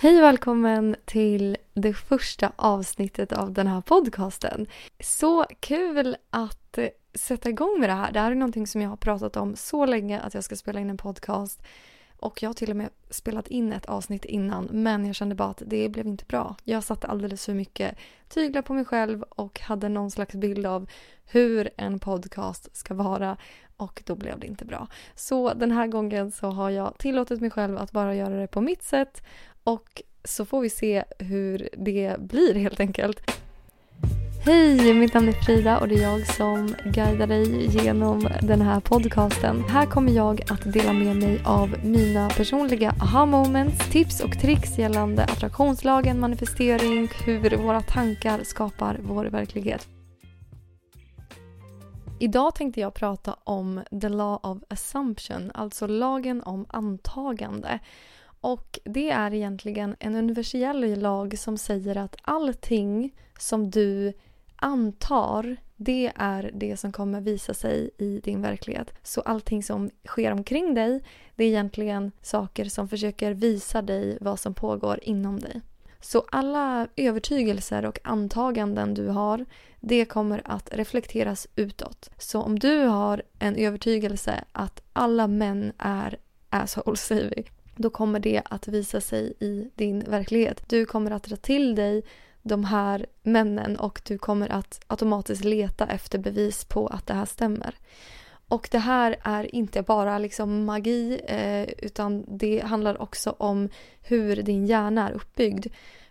Hej och välkommen till det första avsnittet av den här podcasten. Så kul att sätta igång med det här. Det här är någonting som jag har pratat om så länge att jag ska spela in en podcast. Och jag har till och med spelat in ett avsnitt innan men jag kände bara att det blev inte bra. Jag satte alldeles för mycket tyglar på mig själv och hade någon slags bild av hur en podcast ska vara och då blev det inte bra. Så den här gången så har jag tillåtit mig själv att bara göra det på mitt sätt och så får vi se hur det blir helt enkelt. Hej, mitt namn är Frida och det är jag som guidar dig genom den här podcasten. Här kommer jag att dela med mig av mina personliga aha moments, tips och tricks gällande attraktionslagen, manifestering, hur våra tankar skapar vår verklighet. Idag tänkte jag prata om the law of assumption, alltså lagen om antagande. Och det är egentligen en universell lag som säger att allting som du antar, det är det som kommer visa sig i din verklighet. Så allting som sker omkring dig, det är egentligen saker som försöker visa dig vad som pågår inom dig. Så alla övertygelser och antaganden du har, det kommer att reflekteras utåt. Så om du har en övertygelse att alla män är assholes, säger vi, då kommer det att visa sig i din verklighet. Du kommer att dra till dig de här männen och du kommer att automatiskt leta efter bevis på att det här stämmer. Och det här är inte bara liksom magi eh, utan det handlar också om hur din hjärna är uppbyggd.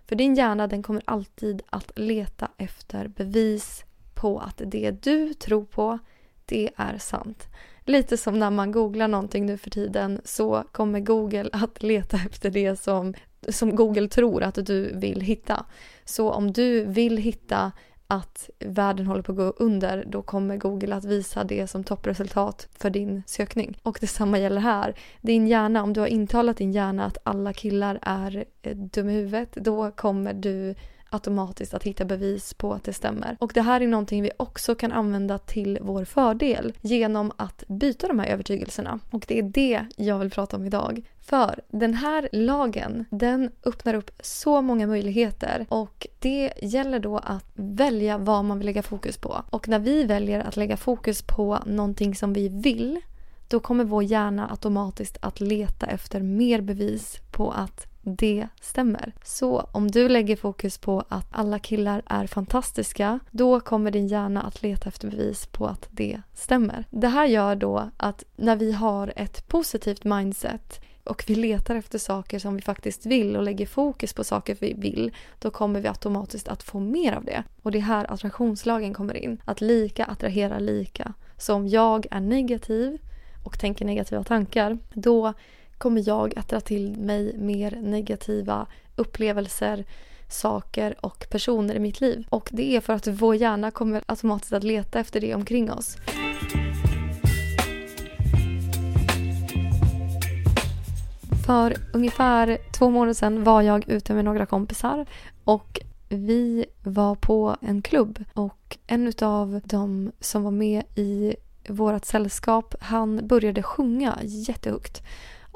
För din hjärna den kommer alltid att leta efter bevis på att det du tror på, det är sant. Lite som när man googlar någonting nu för tiden så kommer Google att leta efter det som, som Google tror att du vill hitta. Så om du vill hitta att världen håller på att gå under då kommer Google att visa det som toppresultat för din sökning. Och detsamma gäller här. Din hjärna, om du har intalat din hjärna att alla killar är eh, dumma dum i huvudet då kommer du automatiskt att hitta bevis på att det stämmer. Och det här är någonting vi också kan använda till vår fördel genom att byta de här övertygelserna. Och det är det jag vill prata om idag. För den här lagen, den öppnar upp så många möjligheter och det gäller då att välja vad man vill lägga fokus på. Och när vi väljer att lägga fokus på någonting som vi vill då kommer vår hjärna automatiskt att leta efter mer bevis på att det stämmer. Så om du lägger fokus på att alla killar är fantastiska, då kommer din hjärna att leta efter bevis på att det stämmer. Det här gör då att när vi har ett positivt mindset och vi letar efter saker som vi faktiskt vill och lägger fokus på saker vi vill, då kommer vi automatiskt att få mer av det. Och det är här attraktionslagen kommer in. Att lika attraherar lika. Så om jag är negativ och tänker negativa tankar, då kommer jag att dra till mig mer negativa upplevelser, saker och personer i mitt liv. Och det är för att vår hjärna kommer automatiskt att leta efter det omkring oss. För ungefär två månader sedan var jag ute med några kompisar och vi var på en klubb och en av de som var med i vårt sällskap han började sjunga jättehögt.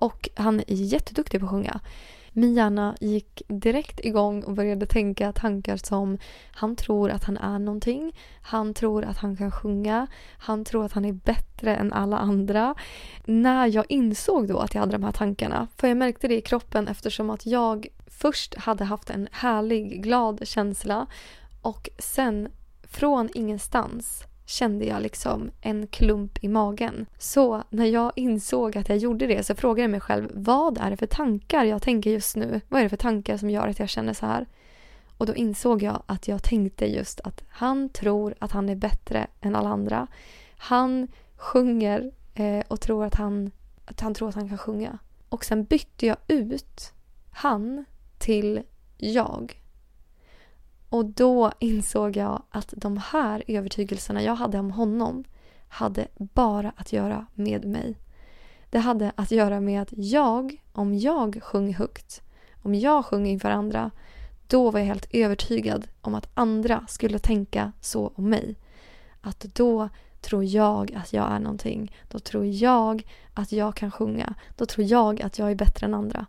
Och han är jätteduktig på att sjunga. Min hjärna gick direkt igång och började tänka tankar som han tror att han är någonting, han tror att han kan sjunga, han tror att han är bättre än alla andra. När jag insåg då att jag hade de här tankarna, för jag märkte det i kroppen eftersom att jag först hade haft en härlig, glad känsla och sen från ingenstans kände jag liksom en klump i magen. Så när jag insåg att jag gjorde det så frågade jag mig själv vad är det för tankar jag tänker just nu? Vad är det för tankar som gör att jag känner så här? Och då insåg jag att jag tänkte just att han tror att han är bättre än alla andra. Han sjunger eh, och tror att han, att han tror att han kan sjunga. Och sen bytte jag ut han till jag. Och då insåg jag att de här övertygelserna jag hade om honom hade bara att göra med mig. Det hade att göra med att jag, om jag sjöng högt, om jag sjöng inför andra, då var jag helt övertygad om att andra skulle tänka så om mig. Att då tror jag att jag är någonting. Då tror jag att jag kan sjunga. Då tror jag att jag är bättre än andra.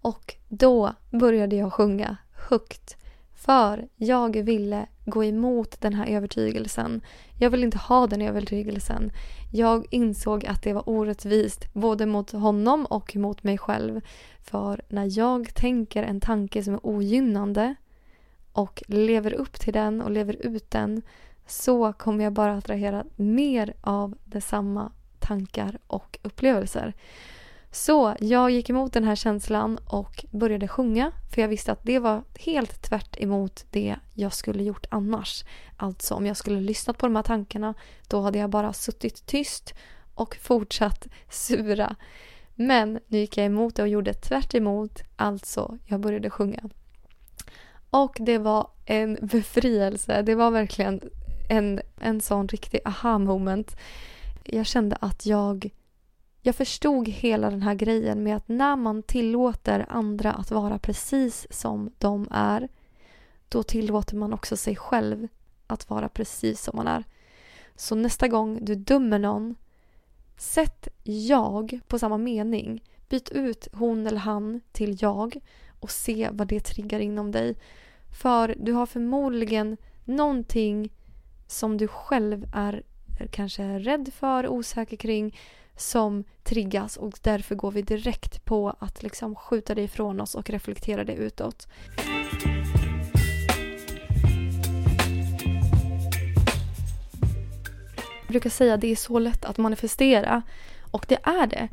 Och då började jag sjunga högt. För jag ville gå emot den här övertygelsen. Jag ville inte ha den övertygelsen. Jag insåg att det var orättvist både mot honom och mot mig själv. För när jag tänker en tanke som är ogynnande och lever upp till den och lever ut den så kommer jag bara attrahera mer av detsamma tankar och upplevelser. Så jag gick emot den här känslan och började sjunga för jag visste att det var helt tvärt emot det jag skulle gjort annars. Alltså om jag skulle lyssnat på de här tankarna då hade jag bara suttit tyst och fortsatt sura. Men nu gick jag emot det och gjorde tvärt emot, alltså jag började sjunga. Och det var en befrielse. Det var verkligen en, en sån riktig aha moment. Jag kände att jag jag förstod hela den här grejen med att när man tillåter andra att vara precis som de är då tillåter man också sig själv att vara precis som man är. Så nästa gång du dömer någon sätt jag på samma mening. Byt ut hon eller han till jag och se vad det triggar inom dig. För du har förmodligen någonting som du själv är kanske rädd för, osäker kring som triggas och därför går vi direkt på att liksom skjuta det ifrån oss och reflektera det utåt. Jag brukar säga att det är så lätt att manifestera och det är det.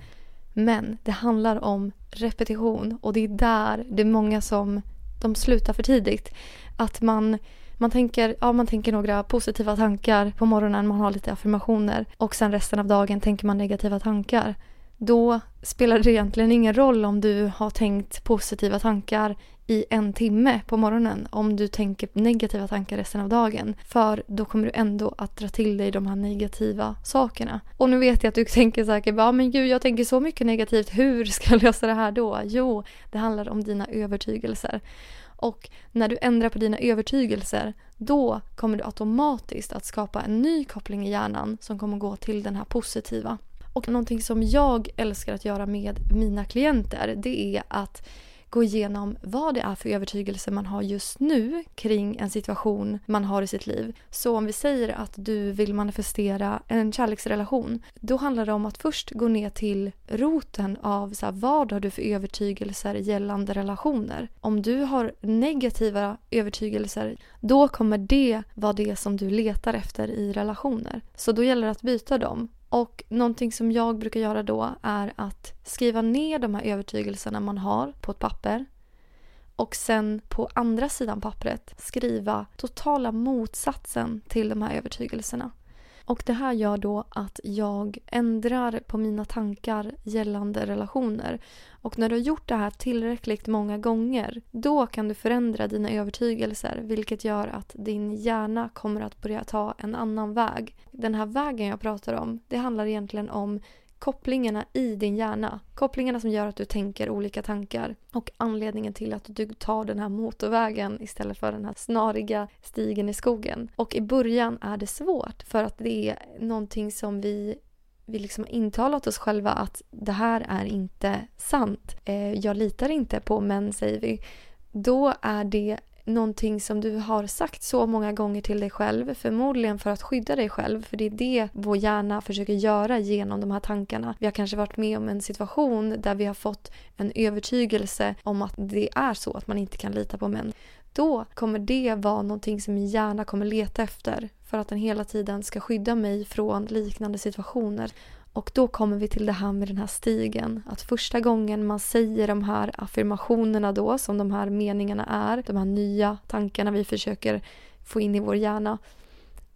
Men det handlar om repetition och det är där det är många som de slutar för tidigt. Att man man tänker, ja, man tänker några positiva tankar på morgonen, man har lite affirmationer och sen resten av dagen tänker man negativa tankar. Då spelar det egentligen ingen roll om du har tänkt positiva tankar i en timme på morgonen om du tänker negativa tankar resten av dagen. För då kommer du ändå att dra till dig de här negativa sakerna. Och nu vet jag att du tänker säkert ja men gud jag tänker så mycket negativt, hur ska jag lösa det här då? Jo, det handlar om dina övertygelser. Och när du ändrar på dina övertygelser då kommer du automatiskt att skapa en ny koppling i hjärnan som kommer gå till den här positiva. Och någonting som jag älskar att göra med mina klienter det är att gå igenom vad det är för övertygelse man har just nu kring en situation man har i sitt liv. Så om vi säger att du vill manifestera en kärleksrelation, då handlar det om att först gå ner till roten av så här, vad har du för övertygelser gällande relationer. Om du har negativa övertygelser, då kommer det vara det som du letar efter i relationer. Så då gäller det att byta dem. Och någonting som jag brukar göra då är att skriva ner de här övertygelserna man har på ett papper och sen på andra sidan pappret skriva totala motsatsen till de här övertygelserna. Och det här gör då att jag ändrar på mina tankar gällande relationer. Och när du har gjort det här tillräckligt många gånger då kan du förändra dina övertygelser vilket gör att din hjärna kommer att börja ta en annan väg. Den här vägen jag pratar om det handlar egentligen om kopplingarna i din hjärna. Kopplingarna som gör att du tänker olika tankar och anledningen till att du tar den här motorvägen istället för den här snariga stigen i skogen. Och i början är det svårt för att det är någonting som vi vi liksom har intalat oss själva att det här är inte sant. Eh, jag litar inte på män, säger vi. Då är det någonting som du har sagt så många gånger till dig själv, förmodligen för att skydda dig själv, för det är det vår hjärna försöker göra genom de här tankarna. Vi har kanske varit med om en situation där vi har fått en övertygelse om att det är så, att man inte kan lita på män. Då kommer det vara någonting som min hjärna kommer leta efter för att den hela tiden ska skydda mig från liknande situationer. Och då kommer vi till det här med den här stigen. Att första gången man säger de här affirmationerna då, som de här meningarna är, de här nya tankarna vi försöker få in i vår hjärna,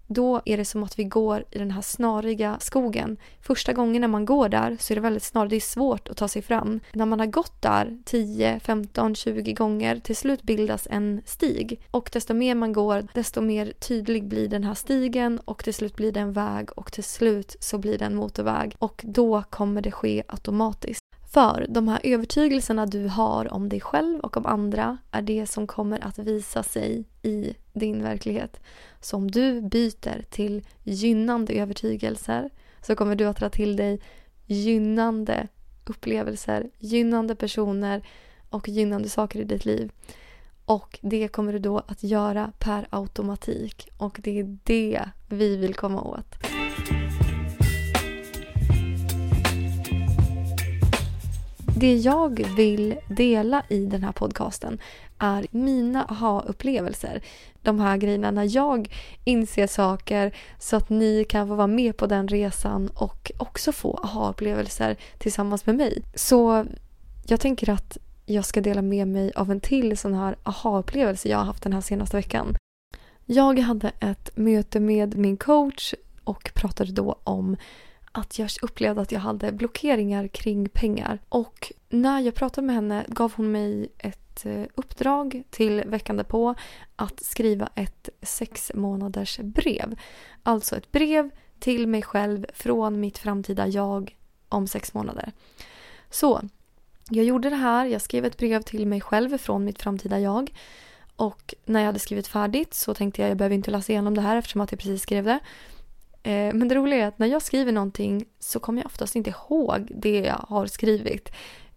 då är det som att vi går i den här snariga skogen. Första gången när man går där så är det väldigt snarigt. det är svårt att ta sig fram. När man har gått där 10, 15, 20 gånger till slut bildas en stig. Och desto mer man går desto mer tydlig blir den här stigen och till slut blir det en väg och till slut så blir det en motorväg. Och då kommer det ske automatiskt. För de här övertygelserna du har om dig själv och om andra är det som kommer att visa sig i din verklighet. Så om du byter till gynnande övertygelser så kommer du att dra till dig gynnande upplevelser, gynnande personer och gynnande saker i ditt liv. Och det kommer du då att göra per automatik och det är det vi vill komma åt. Det jag vill dela i den här podcasten är mina aha-upplevelser. De här grejerna när jag inser saker så att ni kan få vara med på den resan och också få aha-upplevelser tillsammans med mig. Så jag tänker att jag ska dela med mig av en till sån här aha-upplevelse jag har haft den här senaste veckan. Jag hade ett möte med min coach och pratade då om att jag upplevde att jag hade blockeringar kring pengar. Och när jag pratade med henne gav hon mig ett eh, uppdrag till veckan därpå att skriva ett sex månaders brev. Alltså ett brev till mig själv från mitt framtida jag om sex månader. Så jag gjorde det här, jag skrev ett brev till mig själv från mitt framtida jag. Och när jag hade skrivit färdigt så tänkte jag jag behöver inte läsa igenom det här eftersom att jag precis skrev det. Eh, men det roliga är att när jag skriver någonting så kommer jag oftast inte ihåg det jag har skrivit.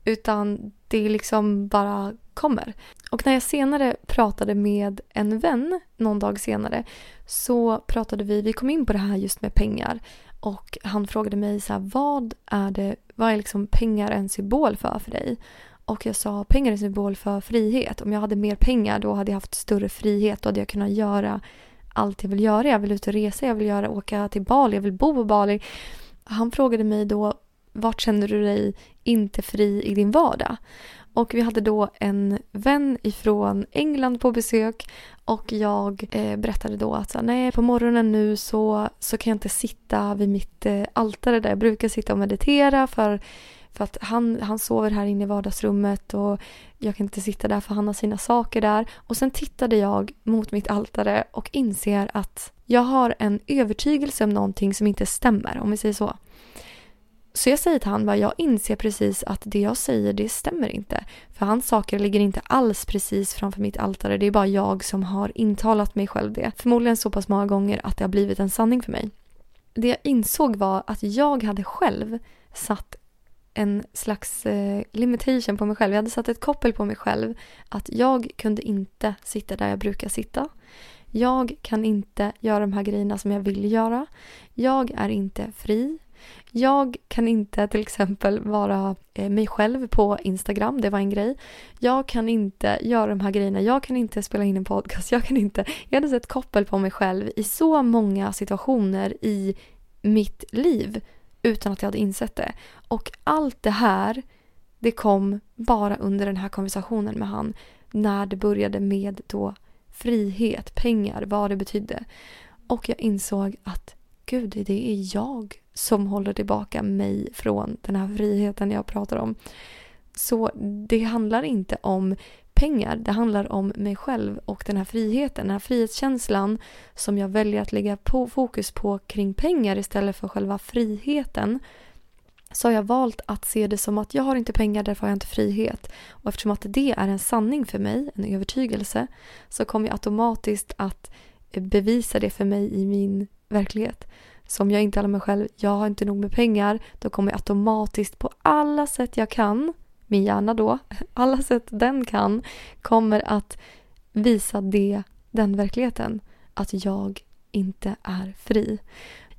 Utan det liksom bara kommer. Och när jag senare pratade med en vän någon dag senare så pratade vi, vi kom in på det här just med pengar. Och han frågade mig så här, vad är det, vad är liksom pengar en symbol för för dig? Och jag sa pengar är en symbol för frihet. Om jag hade mer pengar då hade jag haft större frihet. Då hade jag kunnat göra allt jag vill göra. Jag vill ut och resa, jag vill göra, åka till Bali, jag vill bo på Bali. Han frågade mig då vart känner du dig inte fri i din vardag? Och vi hade då en vän ifrån England på besök och jag eh, berättade då att så, nej, på morgonen nu så, så kan jag inte sitta vid mitt eh, altare där jag brukar sitta och meditera för, för att han, han sover här inne i vardagsrummet och jag kan inte sitta där för han har sina saker där. Och sen tittade jag mot mitt altare och inser att jag har en övertygelse om någonting som inte stämmer, om vi säger så. Så jag säger till honom, jag inser precis att det jag säger det stämmer inte. För hans saker ligger inte alls precis framför mitt altare. Det är bara jag som har intalat mig själv det. Förmodligen så pass många gånger att det har blivit en sanning för mig. Det jag insåg var att jag hade själv satt en slags eh, limitation på mig själv. Jag hade satt ett koppel på mig själv. Att jag kunde inte sitta där jag brukar sitta. Jag kan inte göra de här grejerna som jag vill göra. Jag är inte fri. Jag kan inte till exempel vara eh, mig själv på Instagram, det var en grej. Jag kan inte göra de här grejerna, jag kan inte spela in en podcast, jag kan inte... Jag hade sett koppel på mig själv i så många situationer i mitt liv utan att jag hade insett det. Och allt det här, det kom bara under den här konversationen med han när det började med då frihet, pengar, vad det betydde. Och jag insåg att gud, det är jag som håller tillbaka mig från den här friheten jag pratar om. Så det handlar inte om pengar, det handlar om mig själv och den här friheten, den här frihetskänslan som jag väljer att lägga på fokus på kring pengar istället för själva friheten så har jag valt att se det som att jag har inte pengar, därför har jag inte frihet. Och eftersom att det är en sanning för mig, en övertygelse, så kommer jag automatiskt att bevisa det för mig i min verklighet. Så om jag inte intalar mig själv, jag har inte nog med pengar, då kommer jag automatiskt på alla sätt jag kan, min hjärna då, alla sätt den kan, kommer att visa det, den verkligheten, att jag inte är fri.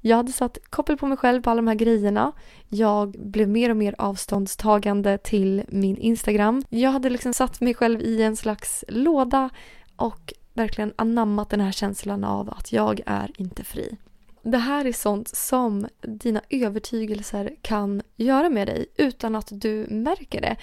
Jag hade satt koppel på mig själv på alla de här grejerna. Jag blev mer och mer avståndstagande till min Instagram. Jag hade liksom satt mig själv i en slags låda och verkligen anammat den här känslan av att jag är inte fri. Det här är sånt som dina övertygelser kan göra med dig utan att du märker det.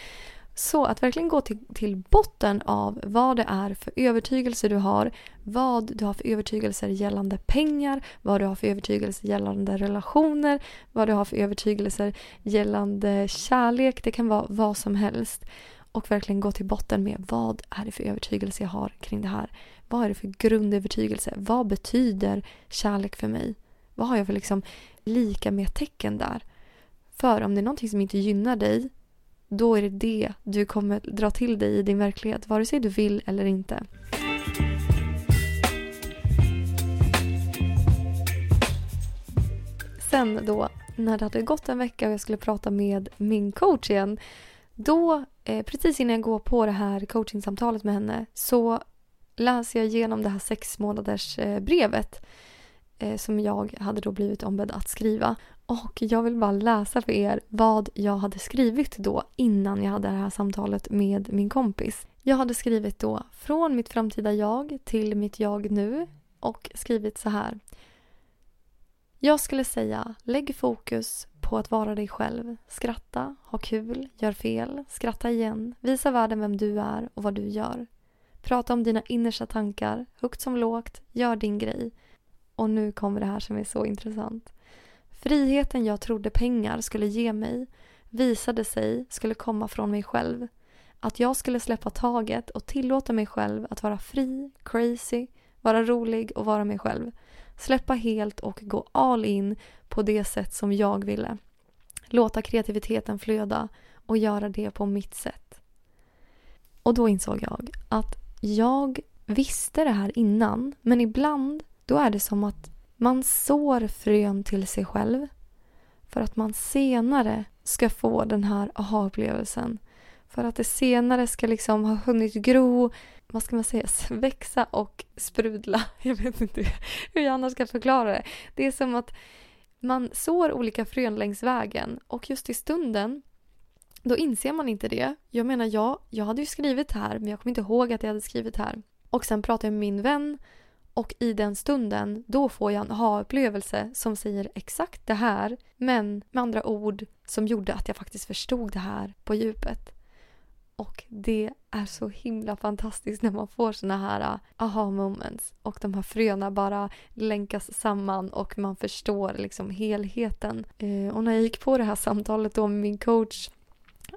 Så att verkligen gå till, till botten av vad det är för övertygelser du har, vad du har för övertygelser gällande pengar, vad du har för övertygelser gällande relationer, vad du har för övertygelser gällande kärlek, det kan vara vad som helst. Och verkligen gå till botten med vad är det för övertygelse jag har kring det här? Vad är det för grundövertygelse? Vad betyder kärlek för mig? Vad har jag för liksom lika med tecken där? För om det är någonting som inte gynnar dig då är det det du kommer dra till dig i din verklighet vare sig du vill eller inte. Sen då när det hade gått en vecka och jag skulle prata med min coach igen då eh, precis innan jag går på det här coachingsamtalet med henne så läser jag igenom det här sex månaders eh, brevet Eh, som jag hade då blivit ombedd att skriva. Och jag vill bara läsa för er vad jag hade skrivit då innan jag hade det här samtalet med min kompis. Jag hade skrivit då från mitt framtida jag till mitt jag nu och skrivit så här. Jag skulle säga lägg fokus på att vara dig själv. Skratta, ha kul, gör fel, skratta igen, visa världen vem du är och vad du gör. Prata om dina innersta tankar, högt som lågt, gör din grej. Och nu kommer det här som är så intressant. Friheten jag trodde pengar skulle ge mig visade sig skulle komma från mig själv. Att jag skulle släppa taget och tillåta mig själv att vara fri, crazy, vara rolig och vara mig själv. Släppa helt och gå all in på det sätt som jag ville. Låta kreativiteten flöda och göra det på mitt sätt. Och då insåg jag att jag visste det här innan men ibland då är det som att man sår frön till sig själv för att man senare ska få den här aha-upplevelsen. För att det senare ska liksom ha hunnit gro, vad ska man säga, växa och sprudla. Jag vet inte hur jag annars ska förklara det. Det är som att man sår olika frön längs vägen och just i stunden då inser man inte det. Jag menar, ja, jag hade ju skrivit här men jag kommer inte ihåg att jag hade skrivit här. Och sen pratade jag med min vän och i den stunden, då får jag en aha-upplevelse som säger exakt det här men med andra ord som gjorde att jag faktiskt förstod det här på djupet. Och det är så himla fantastiskt när man får såna här äh, aha moments och de här fröna bara länkas samman och man förstår liksom helheten. Eh, och när jag gick på det här samtalet då med min coach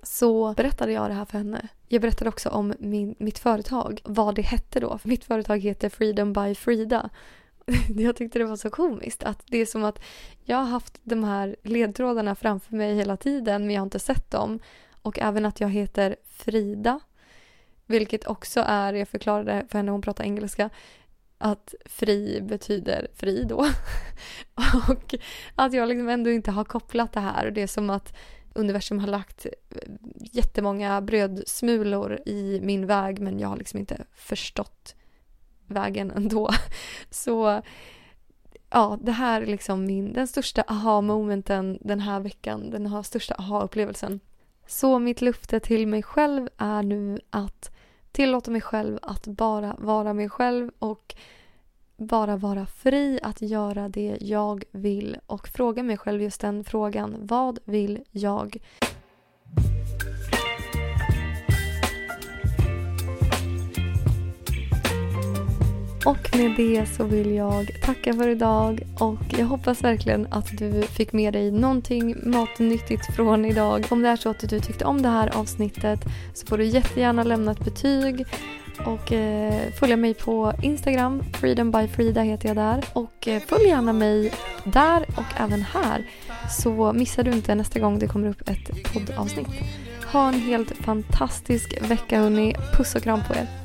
så berättade jag det här för henne. Jag berättade också om min, mitt företag, vad det hette då. Mitt företag heter Freedom by Frida. Jag tyckte det var så komiskt att det är som att jag har haft de här ledtrådarna framför mig hela tiden men jag har inte sett dem. Och även att jag heter Frida. Vilket också är, jag förklarade för henne, hon pratar engelska, att fri betyder fri då. och att jag liksom ändå inte har kopplat det här. Det är som att universum har lagt eh, jättemånga brödsmulor i min väg men jag har liksom inte förstått vägen ändå. Så ja, det här är liksom min, den största aha-momenten den här veckan, den här största aha-upplevelsen. Så mitt löfte till mig själv är nu att tillåta mig själv att bara vara mig själv och bara vara fri att göra det jag vill och fråga mig själv just den frågan. Vad vill jag? Och med det så vill jag tacka för idag och jag hoppas verkligen att du fick med dig någonting matnyttigt från idag. Om det är så att du tyckte om det här avsnittet så får du jättegärna lämna ett betyg och eh, följa mig på Instagram, Freedom by Frida heter jag där. Och eh, följ gärna mig där och även här så missar du inte nästa gång det kommer upp ett poddavsnitt. Ha en helt fantastisk vecka hörni. Puss och kram på er.